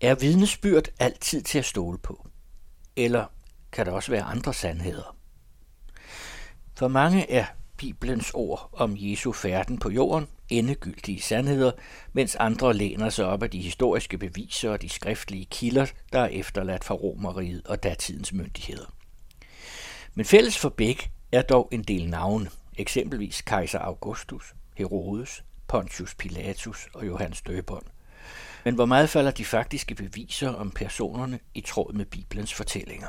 Er vidnesbyrd altid til at stole på? Eller kan der også være andre sandheder? For mange er Bibelens ord om Jesu færden på jorden endegyldige sandheder, mens andre læner sig op af de historiske beviser og de skriftlige kilder, der er efterladt fra Romeriet og datidens myndigheder. Men fælles for begge er dog en del navne, eksempelvis kejser Augustus, Herodes, Pontius Pilatus og Johannes Døberen. Men hvor meget falder de faktiske beviser om personerne i tråd med Bibelens fortællinger?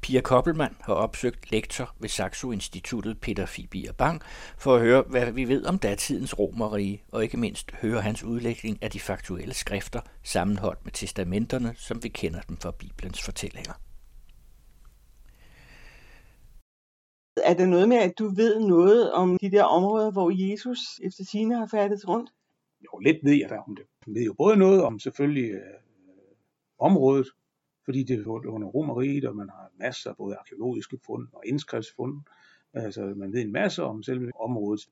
Pia Koppelmann har opsøgt lektor ved Saxo-instituttet Peter Fibier Bang for at høre, hvad vi ved om datidens romerige, og ikke mindst høre hans udlægning af de faktuelle skrifter sammenholdt med testamenterne, som vi kender dem fra Bibelens fortællinger. Er det noget med, at du ved noget om de der områder, hvor Jesus efter sine har færdet rundt? Jo, lidt ved jeg der om det. Jeg ved jo både noget om selvfølgelig øh, området, fordi det er under romeriet, og man har masser af både arkeologiske fund og indskriftsfund. Altså man ved en masse om selve områdets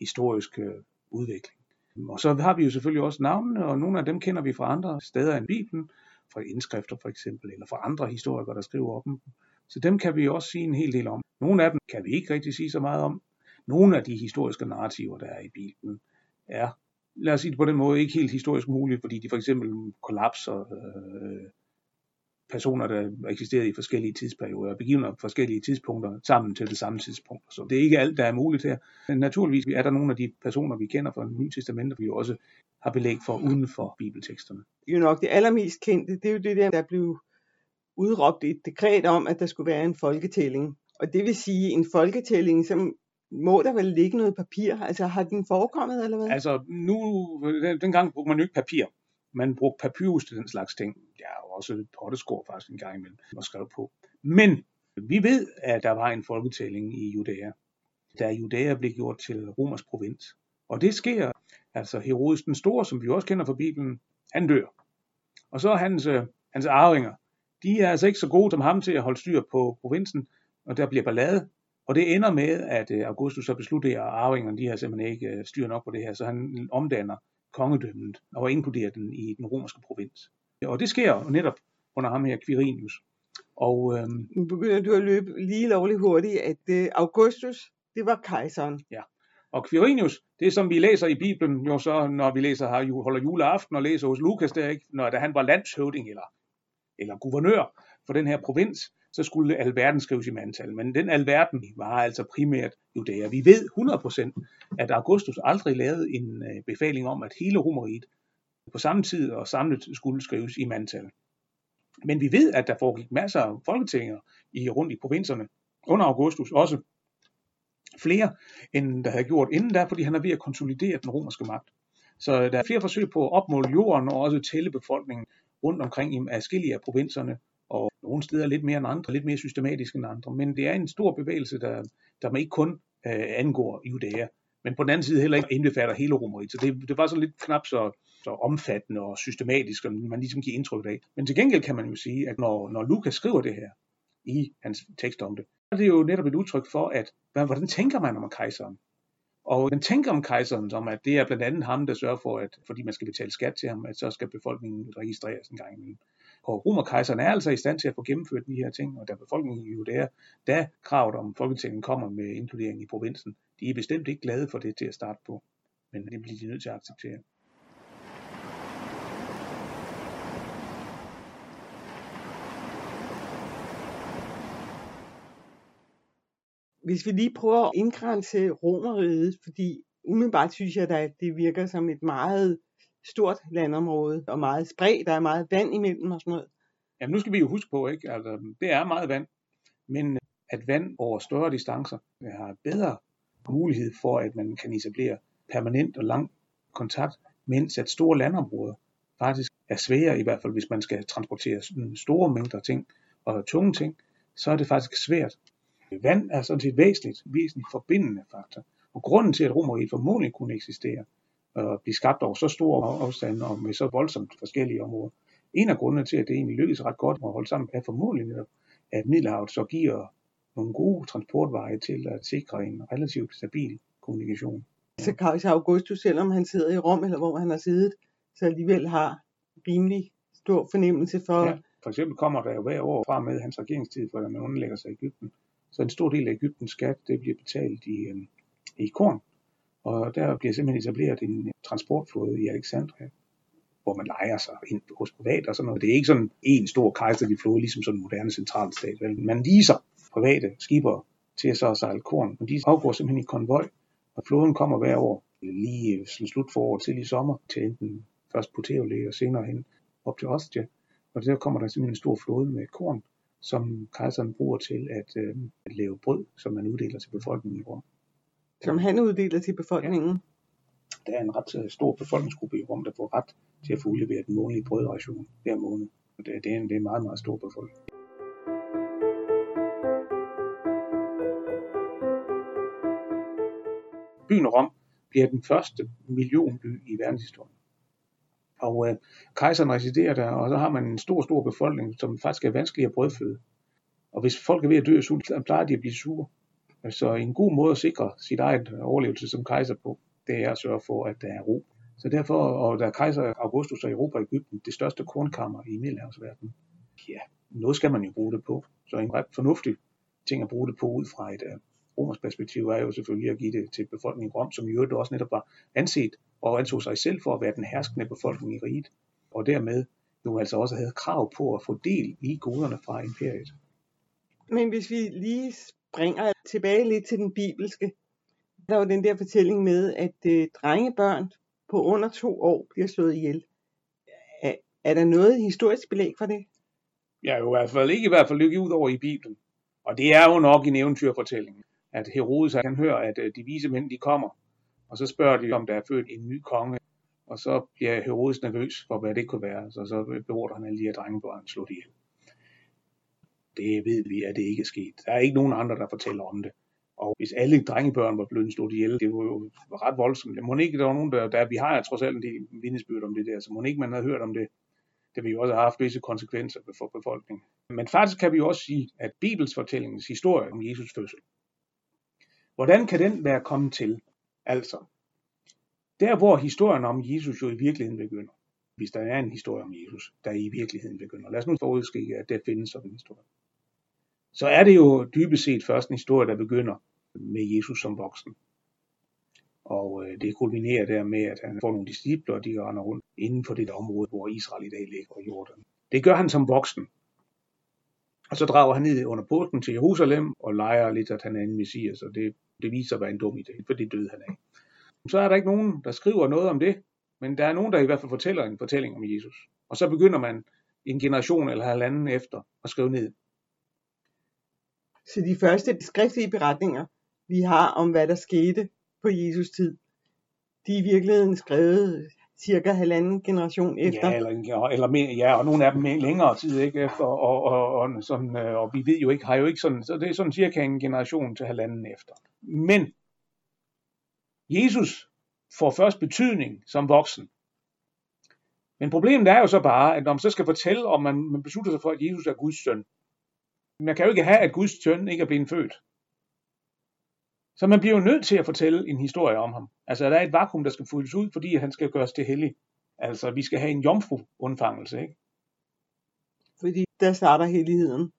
historiske udvikling. Og så har vi jo selvfølgelig også navnene, og nogle af dem kender vi fra andre steder end Bibelen, fra indskrifter for eksempel, eller fra andre historikere, der skriver om dem. Så dem kan vi også sige en hel del om. Nogle af dem kan vi ikke rigtig sige så meget om. Nogle af de historiske narrativer, der er i Bibelen, er, lad os sige det på den måde, ikke helt historisk muligt, fordi de for eksempel kollapser øh, personer, der eksisterede i forskellige tidsperioder, og begivenheder på forskellige tidspunkter sammen til det samme tidspunkt. Så det er ikke alt, der er muligt her. Men naturligvis er der nogle af de personer, vi kender fra Nye Testamentet, vi også har belæg for uden for bibelteksterne. Jo nok det allermest kendte, det er jo det der, der blev udråbt et dekret om, at der skulle være en folketælling. Og det vil sige en folketælling, som må der vel ligge noget papir? Altså har den forekommet, eller hvad? Altså nu, dengang brugte man jo ikke papir. Man brugte papyrus til den slags ting. Ja, og også potteskår faktisk en gang imellem, og skrev på. Men vi ved, at der var en folketælling i Judæa, da Judæa blev gjort til Romers provins. Og det sker, altså Herodes den Store, som vi også kender fra Bibelen, han dør. Og så er hans, øh, hans arvinger, de er altså ikke så gode som ham til at holde styr på provinsen, og der bliver ballade. Og det ender med, at øh, Augustus så beslutter, at arvingerne de har simpelthen ikke øh, styr nok på det her, så han omdanner kongedømmet og inkluderer den i den romerske provins. Og det sker netop under ham her Quirinius. Og, øhm, nu begynder du at løbe lige lovligt hurtigt, at øh, Augustus, det var kejseren. Ja. Og Quirinius, det er som vi læser i Bibelen, jo så, når vi læser her, holder juleaften og læser hos Lukas der, ikke? når da han var landshøvding eller, eller guvernør for den her provins, så skulle alverden skrives i mandtal. Men den alverden var altså primært Judæa. Vi ved 100% at Augustus aldrig lavede en øh, befaling om, at hele Romeriet på samme tid og samlet skulle skrives i mandtal. Men vi ved, at der foregik masser af folketinger i, rundt i provinserne under Augustus, også flere, end der havde gjort inden der, fordi han er ved at konsolidere den romerske magt. Så der er flere forsøg på at opmåle jorden og også tælle befolkningen rundt omkring i adskillige af provinserne, og nogle steder lidt mere end andre, lidt mere systematisk end andre. Men det er en stor bevægelse, der, der ikke kun øh, angår Judæa, men på den anden side heller ikke indbefatter hele Romeriet. Så det, det var så lidt knap så, så omfattende og systematisk, som man ligesom giver indtryk af. Men til gengæld kan man jo sige, at når, når Lukas skriver det her i hans tekst om det, så er det jo netop et udtryk for, at hvordan tænker man om kejseren? Og man tænker om kejseren som, at det er blandt andet ham, der sørger for, at fordi man skal betale skat til ham, at så skal befolkningen registreres en gang imellem. Og romerkejseren er altså i stand til at få gennemført de her ting, og da befolkningen i Judæa, da kravet om Folketinget kommer med inkludering i provinsen, de er bestemt ikke glade for det til at starte på, men det bliver de nødt til at acceptere. Hvis vi lige prøver at indgrænse romeriet, fordi umiddelbart synes jeg, at det virker som et meget stort landområde og meget spredt, der er meget vand imellem og sådan noget. Jamen nu skal vi jo huske på, ikke? Altså, det er meget vand, men øh, at vand over større distancer øh, har bedre mulighed for, at man kan etablere permanent og lang kontakt, mens at store landområder faktisk er svære, i hvert fald hvis man skal transportere mm, store mængder ting og tunge ting, så er det faktisk svært. Vand er sådan set væsentligt, væsentligt forbindende faktor. Og grunden til, at romeriet formodentlig kunne eksistere, og blive skabt over så store afstande og med så voldsomt forskellige områder. En af grundene til, at det egentlig lykkedes ret godt at holde sammen, er formodentlig netop, at Middelhavet så giver nogle gode transportveje til at sikre en relativt stabil kommunikation. Så Kaiser Augustus, selvom han sidder i Rom, eller hvor han har siddet, så alligevel har rimelig stor fornemmelse for. Ja, for eksempel kommer der jo hver år fra med hans regeringstid, for man underlægger sig i Ægypten. Så en stor del af Ægyptens skat, det bliver betalt i, øh, i korn. Og der bliver simpelthen etableret en transportflåde i Alexandria, hvor man leger sig ind hos private og sådan noget. Det er ikke sådan en stor kejserlig flåde, ligesom sådan en moderne centralstat. Man leaser private skibere til at så sejle korn, og de afgår simpelthen i konvoj, og flåden kommer hver år, lige slut forår til i sommer, til enten først på og senere hen op til Ostia. Og der kommer der simpelthen en stor flåde med korn, som kejseren bruger til at, øh, at lave brød, som man uddeler til befolkningen i Rom. Som han uddeler til befolkningen? Ja. Der er en ret øh, stor befolkningsgruppe i Rom, der får ret til at få udleveret den månedlige brødration hver måned. Og det, det, er en, det er en meget, meget stor befolkning. Byen Rom bliver den første millionby i verdenshistorien. Og øh, kejseren residerer der, og så har man en stor, stor befolkning, som faktisk er vanskelig at brødføde. Og hvis folk er ved at dø af sult, så plejer de at blive sure. Så en god måde at sikre sit eget overlevelse som kejser på, det er at sørge for, at der er ro. Så derfor, og der er kejser Augustus og Europa og Ægypten, det største kornkammer i Middelhavsverdenen. Ja, noget skal man jo bruge det på. Så en ret fornuftig ting at bruge det på ud fra et uh, romersk perspektiv er jo selvfølgelig at give det til befolkningen i Rom, som i øvrigt også netop var anset og anså sig selv for at være den herskende befolkning i riget, og dermed jo altså også havde krav på at få del i goderne fra imperiet. Men hvis vi lige bringer tilbage lidt til den bibelske, der var den der fortælling med, at øh, drengebørn på under to år bliver slået ihjel. Er, er der noget historisk belæg for det? Ja, jo i hvert fald ikke i hvert fald lykke ud over i Bibelen. Og det er jo nok en eventyrfortælling, at Herodes han hører, at øh, de vise mænd de kommer, og så spørger de, om der er født en ny konge, og så bliver Herodes nervøs for, hvad det kunne være, så så beordrer han alle de her drengebørn slået ihjel. Det ved vi, at det ikke er sket. Der er ikke nogen andre, der fortæller om det. Og hvis alle drengebørn var blevet slået ihjel, det var jo ret voldsomt. Må ikke der var nogen, der, der vi har trods alt en del vidnesbyrd om det der, så må ikke man havde hørt om det. Det vil jo også have haft visse konsekvenser for befolkningen. Men faktisk kan vi jo også sige, at Bibels fortællingens historie om Jesus fødsel, hvordan kan den være kommet til? Altså, der hvor historien om Jesus jo i virkeligheden begynder, hvis der er en historie om Jesus, der i virkeligheden begynder. Lad os nu forudskikke, at der findes sådan en historie så er det jo dybest set først en historie, der begynder med Jesus som voksen. Og øh, det kulminerer der med, at han får nogle discipler, og de render rundt inden for det område, hvor Israel i dag ligger i Jordan. Det gør han som voksen. Og så drager han ned under porten til Jerusalem og leger lidt, at han er en messias, og det, det viser at være en dum idé, for det døde han af. Så er der ikke nogen, der skriver noget om det, men der er nogen, der i hvert fald fortæller en fortælling om Jesus. Og så begynder man en generation eller halvanden efter at skrive ned, så de første skriftlige beretninger, vi har om, hvad der skete på Jesus tid, de er i virkeligheden skrevet cirka halvanden generation efter. Ja, eller, eller mere, ja, og nogle af dem længere tid ikke efter, og, og, og, sådan, øh, og vi ved jo ikke, har jo ikke sådan, så det er sådan cirka en generation til halvanden efter. Men Jesus får først betydning som voksen. Men problemet er jo så bare, at når man så skal fortælle, om man, man beslutter sig for, at Jesus er Guds søn, man kan jo ikke have, at Guds søn ikke er blevet født. Så man bliver jo nødt til at fortælle en historie om ham. Altså, der er et vakuum, der skal fyldes ud, fordi han skal gøres til hellig. Altså, vi skal have en jomfru-undfangelse, ikke? Fordi der starter helligheden.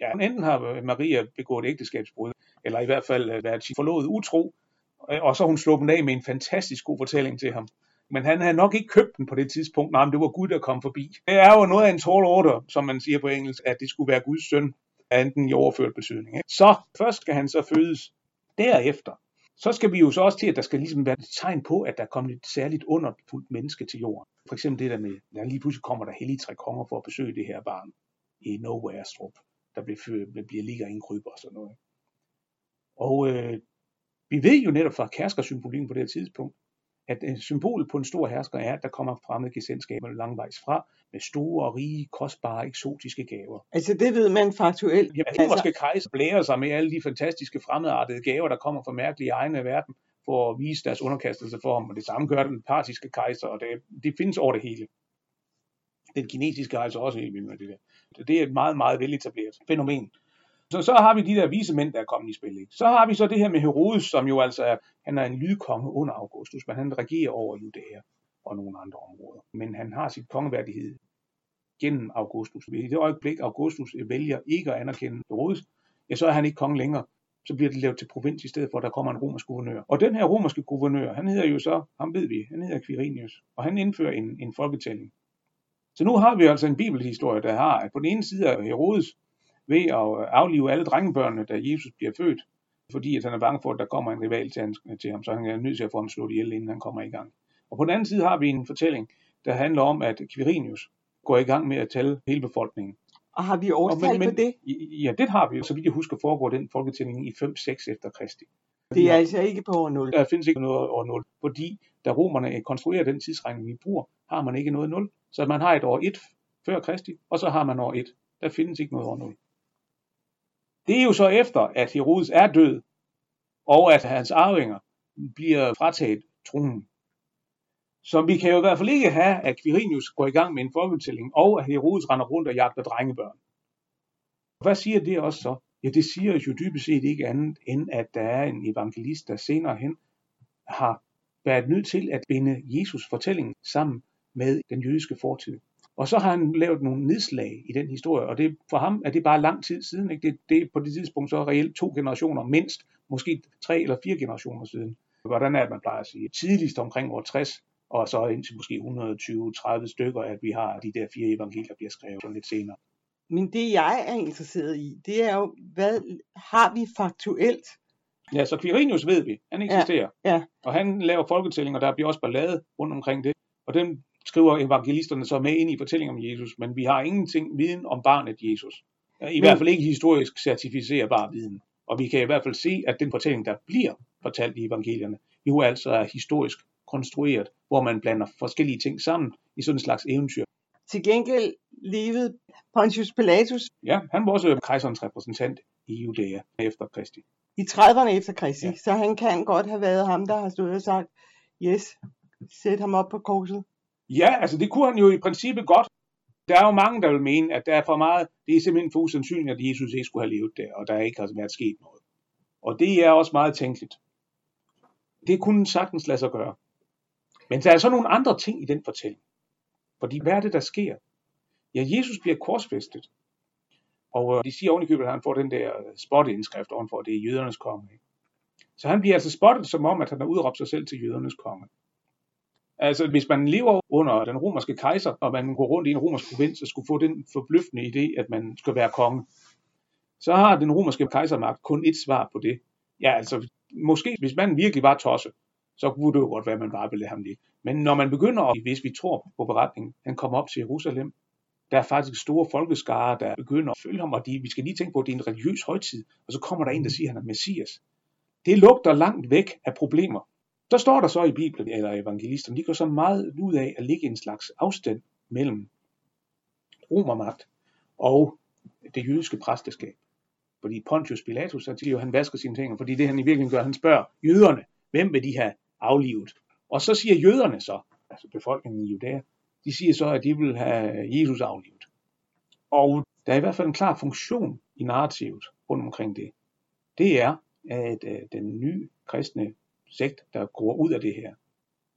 Ja, enten har Maria begået ægteskabsbrud, eller i hvert fald øh, været forlovet utro, og så hun sluppet af med en fantastisk god fortælling til ham. Men han havde nok ikke købt den på det tidspunkt. Nej, men det var Gud, der kom forbi. Det er jo noget af en tall order, som man siger på engelsk, at det skulle være Guds søn enten i overført betydning. Ikke? Så først skal han så fødes. Derefter, så skal vi jo så også til, at der skal ligesom være et tegn på, at der er kommet et særligt underfuldt menneske til jorden. For eksempel det der med, at lige pludselig kommer der hellige tre konger for at besøge det her barn i Nowhere Strup, der bliver, født, bliver ligger en kryber og sådan noget. Og øh, vi ved jo netop fra kærskersymbolikken på det her tidspunkt, at øh, symbolet på en stor hersker er, at der kommer fremmede gesandskaber langvejs fra, med store, rige, kostbare, eksotiske gaver. Altså det ved man faktuelt. Ja, den altså... kejser blærer sig med alle de fantastiske fremmedartede gaver, der kommer fra mærkelige egne af verden, for at vise deres underkastelse for ham. Og det samme gør den partiske kejser, og det, det findes over det hele. Den kinesiske kejser også helt vildt med det der. Det er et meget, meget veletableret fænomen. Så, så har vi de der vise mænd, der er kommet i spil. Ikke? Så har vi så det her med Herodes, som jo altså er, han er en lydkonge under Augustus, men han regerer over Judæa og nogle andre områder. Men han har sit kongeværdighed gennem Augustus. I det øjeblik, Augustus vælger ikke at anerkende Herodes, ja, så er han ikke konge længere. Så bliver det lavet til provins i stedet for, at der kommer en romersk guvernør. Og den her romerske guvernør, han hedder jo så, ham ved vi, han hedder Quirinius, og han indfører en, en folketælling. Så nu har vi altså en bibelhistorie, der har, at på den ene side er Herodes ved at aflive alle drengebørnene, da Jesus bliver født, fordi at han er bange for, at der kommer en rival til, til ham, så han er nødt til at få ham slået ihjel, inden han kommer i gang. Og på den anden side har vi en fortælling, der handler om, at Quirinius går i gang med at tælle hele befolkningen. Og har vi årstal på det? Ja, det har vi. Så vidt jeg husker, foregår den folketælling i 5-6 efter Kristi. Det er altså ikke på år 0. Der findes ikke noget år 0, fordi da romerne konstruerer den tidsregning, vi bruger, har man ikke noget 0. Så man har et år 1 før Kristi, og så har man år 1. Der findes ikke noget år 0. Det er jo så efter, at Herodes er død, og at hans arvinger bliver frataget tronen. Så vi kan jo i hvert fald ikke have, at Quirinius går i gang med en folketælling, og at Herodes render rundt og jagter drengebørn. Hvad siger det også så? Ja, det siger jo dybest set ikke andet, end at der er en evangelist, der senere hen har været nødt til at binde Jesus fortælling sammen med den jødiske fortid. Og så har han lavet nogle nedslag i den historie, og det, for ham er det bare lang tid siden. Ikke? Det, det er på det tidspunkt så reelt to generationer mindst, måske tre eller fire generationer siden. Hvordan er det, man plejer at sige? Tidligst omkring år 60, og så indtil måske 120-30 stykker, at vi har de der fire evangelier, bliver skrevet lidt senere. Men det jeg er interesseret i, det er jo, hvad har vi faktuelt? Ja, så Quirinius ved vi, han eksisterer. Ja, ja. Og han laver folketællinger, der bliver også ballade rundt omkring det. Og den skriver evangelisterne så med ind i fortællingen om Jesus, men vi har ingenting viden om barnet Jesus. I men, hvert fald ikke historisk certificerbar viden. Og vi kan i hvert fald se, at den fortælling, der bliver fortalt i evangelierne, jo altså er historisk konstrueret, hvor man blander forskellige ting sammen i sådan en slags eventyr. Til gengæld levede Pontius Pilatus. Ja, han var også kejserens repræsentant i Judæa efter Kristi. I 30'erne efter Kristi, ja. så han kan godt have været ham, der har stået og sagt, yes, sæt ham op på korset. Ja, altså det kunne han jo i princippet godt. Der er jo mange, der vil mene, at der er for meget, det er simpelthen for usandsynligt, at Jesus ikke skulle have levet der, og der ikke har været sket noget. Og det er også meget tænkeligt. Det kunne sagtens lade sig gøre. Men der er så nogle andre ting i den fortælling. Fordi hvad er det, der sker? Ja, Jesus bliver korsfæstet. Og øh, de siger ovenikøbet, at han får den der øh, spotteindskrift ovenfor, det er jødernes konge. Så han bliver altså spottet som om, at han har udråbt sig selv til jødernes konge. Altså, hvis man lever under den romerske kejser, og man går rundt i en romersk provins og skulle få den forbløffende idé, at man skal være konge, så har den romerske kejsermagt kun et svar på det. Ja, altså, måske hvis man virkelig var tosset, så kunne det jo godt være, at man bare ville ham ligge. Men når man begynder, hvis vi tror på beretningen, han kommer op til Jerusalem, der er faktisk store folkeskare, der begynder at følge ham, og de, vi skal lige tænke på, at det er en religiøs højtid, og så kommer der en, der siger, at han er Messias. Det lugter langt væk af problemer. Der står der så i Bibelen, eller evangelisterne, de går så meget ud af at ligge en slags afstand mellem romermagt og det jødiske præsteskab. Fordi Pontius Pilatus, så siger jo, han vasker sine ting, fordi det han i virkeligheden gør, han spørger jøderne, hvem vil de have aflivet? Og så siger jøderne så, altså befolkningen i Judæa, de siger så, at de vil have Jesus aflivet. Og der er i hvert fald en klar funktion i narrativet rundt omkring det. Det er, at øh, den nye kristne sekt, der går ud af det her,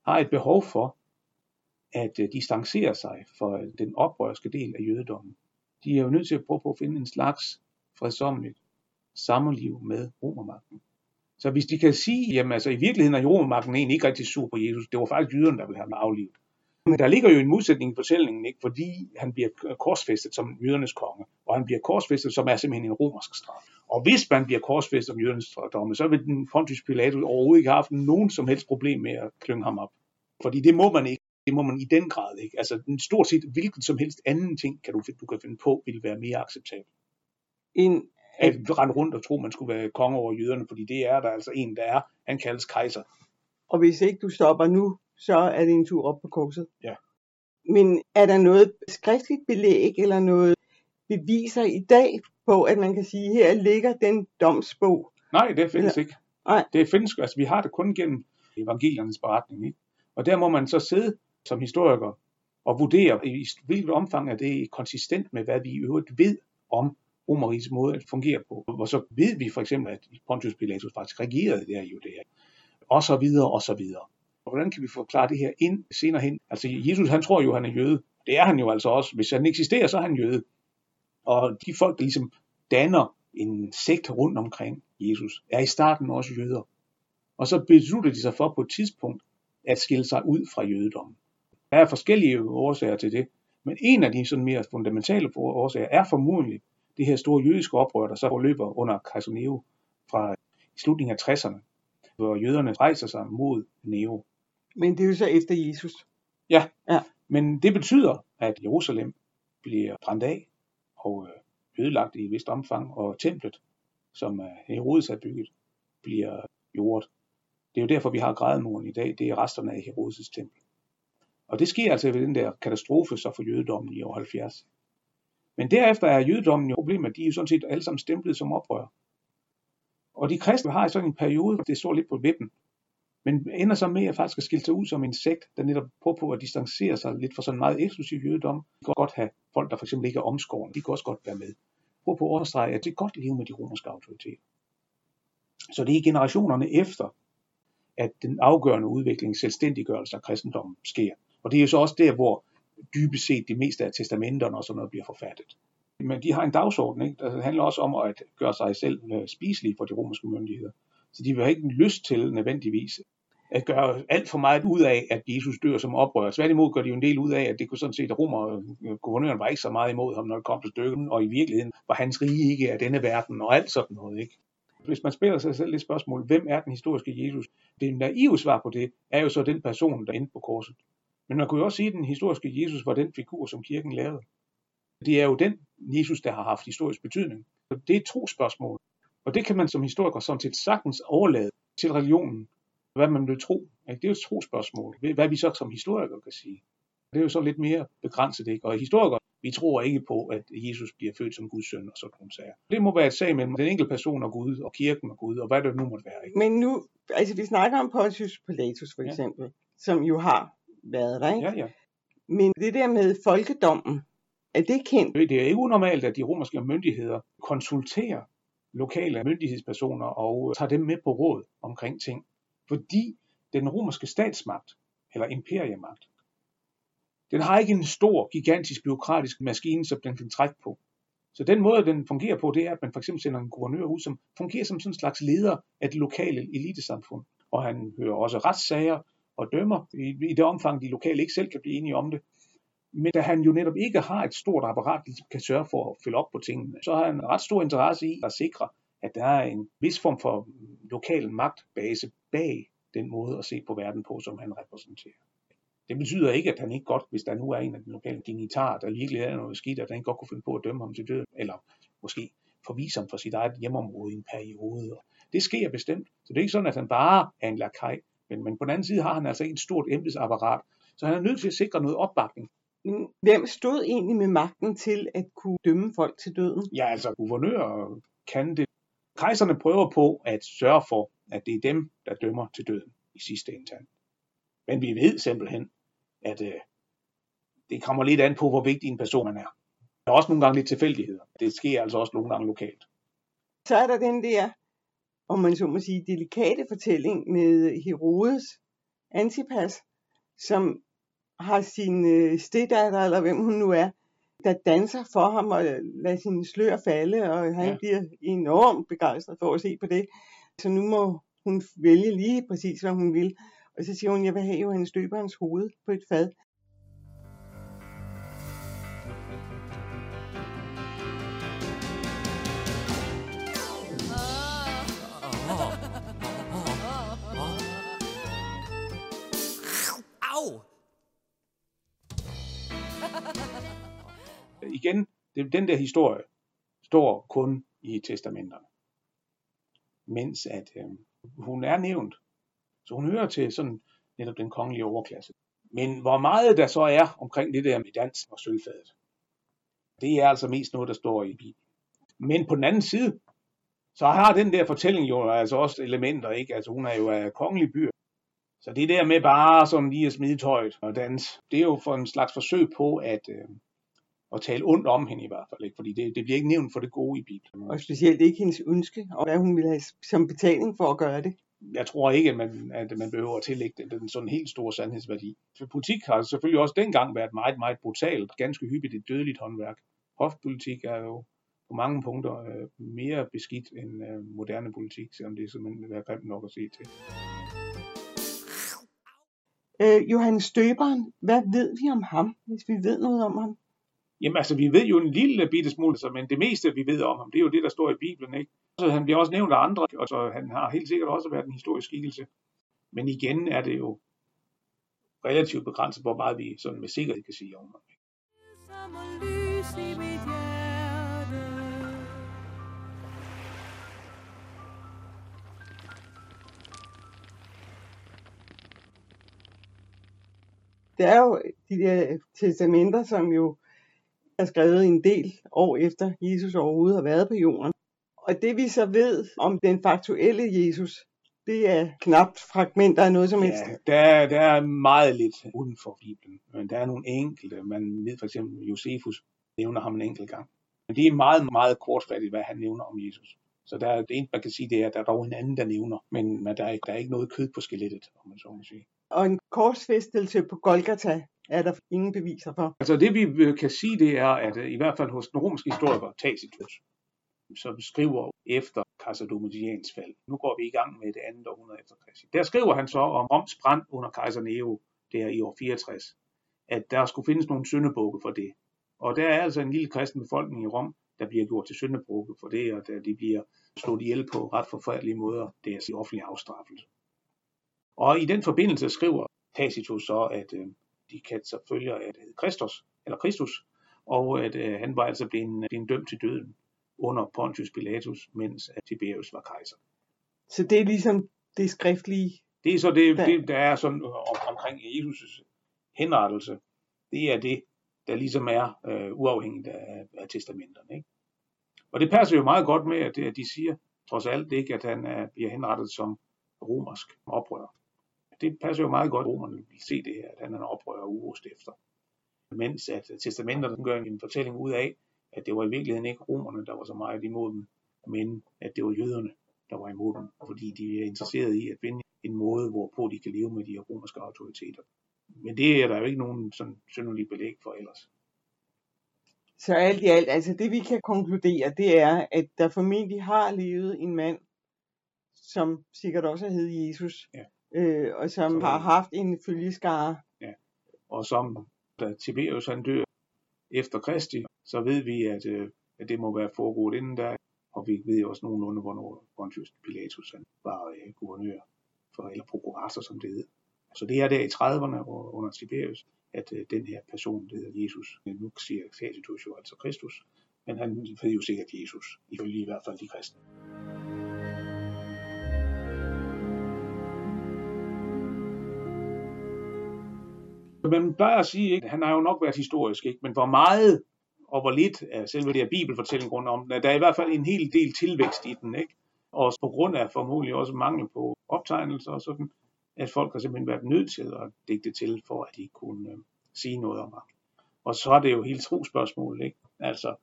har et behov for at øh, distancere sig fra øh, den oprørske del af jødedommen. De er jo nødt til at prøve på at finde en slags fredsomligt sammenliv med romermagten. Så hvis de kan sige, jamen altså i virkeligheden er romermagten egentlig ikke rigtig sur på Jesus, det var faktisk jøderne, der ville have ham aflivet. Men der ligger jo en modsætning i fortællingen, ikke? fordi han bliver korsfæstet som jødernes konge, og han bliver korsfæstet, som er simpelthen en romersk straf. Og hvis man bliver korsfæstet som jødernes domme, så vil den Pontius Pilatus overhovedet ikke have haft nogen som helst problem med at klynge ham op. Fordi det må man ikke. Det må man i den grad ikke. Altså stort set hvilken som helst anden ting, kan du, du kan finde på, vil være mere acceptabel. En, at rende rundt og tro, man skulle være konge over jøderne, fordi det er der altså en, der er. Han kaldes kejser. Og hvis ikke du stopper nu, så er det en tur op på korset. Ja. Men er der noget skriftligt belæg eller noget beviser i dag på, at man kan sige, her ligger den domsbog? Nej, det findes eller? ikke. Nej. Det findes, altså vi har det kun gennem evangeliernes beretning. Ikke? Og der må man så sidde som historiker og vurdere, i hvilket omfang er det konsistent med, hvad vi i øvrigt ved om Romeriges måde at fungere på. Og så ved vi for eksempel, at Pontius Pilatus faktisk regerede der i Judæa. Og så videre, og så videre. Og hvordan kan vi forklare det her ind senere hen? Altså Jesus, han tror jo, han er jøde, Det er han jo altså også. Hvis han eksisterer, så er han jøde. Og de folk, der ligesom danner en sekt rundt omkring Jesus, er i starten også jøder. Og så beslutter de sig for på et tidspunkt at skille sig ud fra jødedommen. Der er forskellige årsager til det, men en af de sådan mere fundamentale årsager er formodentlig det her store jødiske oprør, der så forløber under kejser Nero fra slutningen af 60'erne, hvor jøderne rejser sig mod Nero. Men det er jo så efter Jesus. Ja, ja. men det betyder, at Jerusalem bliver brændt af og øh, ødelagt i et vist omfang, og templet, som Herodes har bygget, bliver jordet. Det er jo derfor, vi har grædemuren i dag. Det er resterne af Herodes' tempel. Og det sker altså ved den der katastrofe så for jødedommen i år 70. Men derefter er jødedommen jo problemet, de er jo sådan set alle sammen stemplet som oprør. Og de kristne har i sådan en periode, det står lidt på vippen, men ender så med at faktisk at skille sig ud som en sekt, der netop prøver på at distancere sig lidt fra sådan en meget eksklusiv jødedom. De kan godt have folk, der for eksempel ikke er omskårne, de kan også godt være med. Prøv på at understrege, at det er godt liv med de romerske autoriteter. Så det er generationerne efter, at den afgørende udvikling, selvstændiggørelse af kristendommen sker. Og det er jo så også der, hvor dybest set det meste af testamenterne og sådan noget bliver forfattet. Men de har en dagsorden, ikke? der handler også om at gøre sig selv spiselig spiselige for de romerske myndigheder. Så de har ikke lyst til nødvendigvis at gøre alt for meget ud af, at Jesus dør som oprører. Tværtimod gør de jo en del ud af, at det kunne sådan set, at romer, øh, guvernøren var ikke så meget imod ham, når det kom til stykket, og i virkeligheden var hans rige ikke af denne verden, og alt sådan noget. Ikke? Hvis man spiller sig selv det spørgsmål, hvem er den historiske Jesus? Det naive svar på det er jo så den person, der endte på korset. Men man kunne jo også sige, at den historiske Jesus var den figur, som kirken lavede. Det er jo den Jesus, der har haft historisk betydning. Så Det er et trospørgsmål. Og det kan man som historiker sådan set sagtens overlade til religionen, hvad man vil tro. Det er jo et trospørgsmål. Hvad vi så som historikere kan sige. Det er jo så lidt mere begrænset. Ikke? Og historikere, vi tror ikke på, at Jesus bliver født som Guds søn og sådan nogle sager. Det må være et sag mellem den enkelte person og Gud, og kirken og Gud, og hvad det nu måtte være. Ikke? Men nu, altså vi snakker om Pontius Pilatus for eksempel, ja. som jo har været der, ikke? Ja, ja. Men det der med folkedommen, er det kendt? Det er ikke unormalt, at de romerske myndigheder konsulterer lokale myndighedspersoner og øh, tager dem med på råd omkring ting. Fordi den romerske statsmagt, eller imperiemagt, den har ikke en stor, gigantisk, byråkratisk maskine, som den kan trække på. Så den måde, den fungerer på, det er, at man for eksempel sender en guvernør ud, som fungerer som sådan en slags leder af det lokale elitesamfund. Og han hører også retssager og dømmer i, i det omfang, de lokale ikke selv kan blive enige om det. Men da han jo netop ikke har et stort apparat, der kan sørge for at følge op på tingene, så har han en ret stor interesse i at sikre, at der er en vis form for lokal magtbase bag den måde at se på verden på, som han repræsenterer. Det betyder ikke, at han ikke godt, hvis der nu er en af de lokale dignitarer, der virkelig er noget skidt, at han ikke godt kunne finde på at dømme ham til døden, eller måske forvise ham fra sit eget hjemområde i en periode. Det sker bestemt. Så det er ikke sådan, at han bare er en lakaj, men, men på den anden side har han altså et stort embedsapparat, så han er nødt til at sikre noget opbakning. Hvem stod egentlig med magten til at kunne dømme folk til døden? Ja, altså guvernører kan det. Kejserne prøver på at sørge for, at det er dem, der dømmer til døden i sidste ende. Men vi ved simpelthen, at øh, det kommer lidt an på, hvor vigtig en person man er. Der er også nogle gange lidt tilfældigheder. Det sker altså også nogle gange lokalt. Så er der den der, om man så må sige, delikate fortælling med Herodes Antipas, som har sin øh, stedatter, eller hvem hun nu er, der danser for ham og lader sin slør falde, og han ja. bliver enormt begejstret for at se på det. Så nu må hun vælge lige præcis, hvad hun vil. Og så siger hun, jeg vil have jo hendes døberens hoved på et fad. Igen, det, den der historie står kun i testamenterne. Mens at øh, hun er nævnt så hun hører til sådan netop den kongelige overklasse. Men hvor meget der så er omkring det der med dans og sølvfadet, det er altså mest noget, der står i Bibelen. Men på den anden side, så har den der fortælling jo altså også elementer, ikke? Altså hun er jo af kongelig by. Så det der med bare som lige at smide tøjet og dans, det er jo for en slags forsøg på at, øh, at tale ondt om hende i hvert fald, ikke? fordi det, det bliver ikke nævnt for det gode i Bibelen. Og specielt ikke hendes ønske, og hvad hun ville have som betaling for at gøre det. jeg tror ikke, at man, at man behøver at tillægge den, den sådan helt store sandhedsværdi. For politik har selvfølgelig også dengang været meget, meget brutalt, ganske hyppigt et dødeligt håndværk. Hofpolitik er jo på mange punkter øh, mere beskidt end øh, moderne politik, selvom det simpelthen vil være grimt nok at se til. Øh, Johannes Støberen, hvad ved vi om ham, hvis vi ved noget om ham? Jamen altså, vi ved jo en lille bitte smule, så, men det meste vi ved om ham, det er jo det, der står i Bibelen, ikke? Så han bliver også nævnt af andre, og så han har helt sikkert også været en historisk skikkelse. Men igen er det jo relativt begrænset, hvor meget vi sådan med sikkerhed kan sige om ham. Ikke? Det er jo de der testamenter, som jo er skrevet en del år efter Jesus overhovedet har været på jorden. Og det vi så ved om den faktuelle Jesus, det er knapt fragmenter af noget som helst. Ja, der, der er meget lidt uden for Bibelen, men der er nogle enkelte. Man ved for eksempel, Josefus nævner ham en enkelt gang. Men det er meget, meget kortfattigt, hvad han nævner om Jesus. Så der, det eneste, man kan sige, det er, at der er dog en anden, der nævner, men, men der, er, der er ikke noget kød på skelettet, om man så må sige. Og en korsfæstelse på Golgata er der ingen beviser for. Altså det vi kan sige, det er, at øh, i hvert fald hos den romerske historiker Tacitus, som skriver efter kejser Domitians fald. Nu går vi i gang med det andet århundrede efter Kristi. Der skriver han så om Roms brand under kejser Nero, der i år 64, at der skulle findes nogle syndebukke for det. Og der er altså en lille kristen befolkning i Rom, der bliver gjort til syndebukke for det, og der de bliver slået ihjel på ret forfærdelige måder. Det er altså offentlig afstraffelse. Og i den forbindelse skriver Tacitus så, at øh, de kan så følger at Kristus, eller Kristus, og at øh, han var altså blevet, blevet dømt til døden under Pontius Pilatus, mens Tiberius var kejser. Så det er ligesom det skriftlige? Det er så det, det der er sådan om, omkring Jesus' henrettelse. Det er det, der ligesom er øh, uafhængigt af, af testamenterne. Ikke? Og det passer jo meget godt med, at, at de siger, trods alt ikke, at han er, bliver henrettet som romersk oprører. Det passer jo meget godt, at romerne vil se det her, at han er en oprører og efter. Mens at testamenterne gør en fortælling ud af, at det var i virkeligheden ikke romerne, der var så meget imod dem, men at det var jøderne, der var imod dem, fordi de er interesserede i at finde en måde, hvorpå de kan leve med de her romerske autoriteter. Men det er der jo ikke nogen sådan synderlig belæg for ellers. Så alt i alt, altså det vi kan konkludere, det er, at der formentlig har levet en mand, som sikkert også hed Jesus, ja. Øh, og som så, har haft en følgeskare. Ja, og som da Tiberius han dør efter Kristi, så ved vi, at, øh, at det må være foregået inden da, og vi ved også nogenlunde, hvornår Pontius Pilatus han var øh, guvernør, for, eller prokurator, som det hed. Så det er der i 30'erne under Tiberius, at øh, den her person, der hedder Jesus, nu siger Tacitus jo altså Kristus, men han hed jo sikkert Jesus, ifølge i hvert fald de kristne. Man plejer at sige, at han har jo nok været historisk, ikke? men hvor meget og hvor lidt af selve det her bibelfortælling rundt om den. Der er i hvert fald en hel del tilvækst i den, ikke? Og på grund af formodentlig også mangel på optegnelser og sådan, at folk har simpelthen været nødt til at digte til, for at de kunne øh, sige noget om ham. Og så er det jo helt trospørgsmål, ikke? Altså,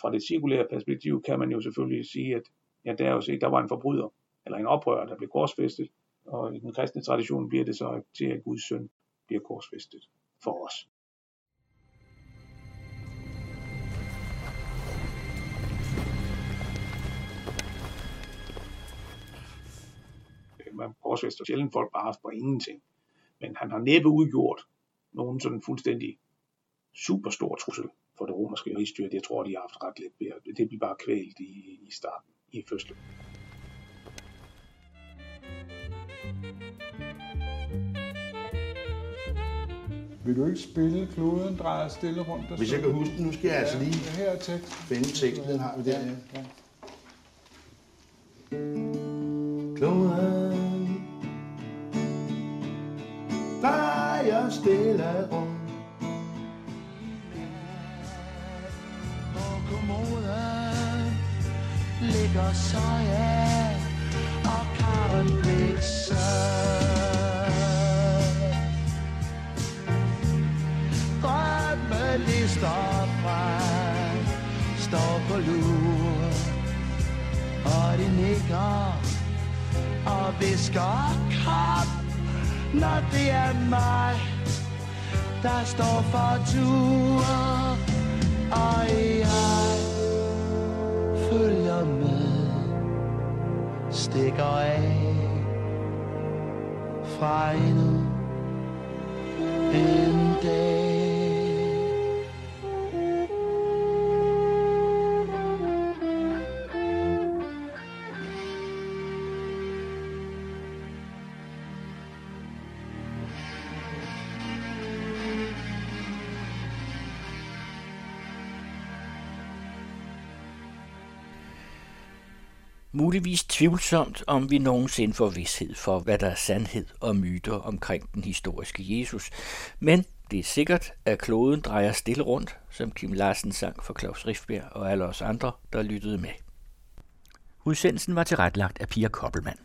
fra det cirkulære perspektiv kan man jo selvfølgelig sige, at ja, der, er jo set, der var en forbryder, eller en oprører, der blev korsfæstet, og i den kristne tradition bliver det så til, at Guds søn bliver korsfæstet for os. man korsfæster sjældent folk bare for ingenting. Men han har næppe udgjort nogen sådan fuldstændig super stor trussel for det romerske rigsstyre. Det tror de har haft ret lidt ved. Det bliver bare kvælt i, i starten, i første. Vil du ikke spille kloden drejer stille rundt? Hvis jeg kan huske nu skal jeg altså lige her er tekst. finde teksten. Den har vi der. Ja, ja. Det er mig, der står for tur, og jeg følger med, stikker af fra endnu en dag. Muligvis tvivlsomt, om vi nogensinde får vidshed for, hvad der er sandhed og myter omkring den historiske Jesus. Men det er sikkert, at kloden drejer stille rundt, som Kim Larsen sang for Claus Riffbjerg og alle os andre, der lyttede med. Udsendelsen var tilrettelagt af Pia Koppelmann.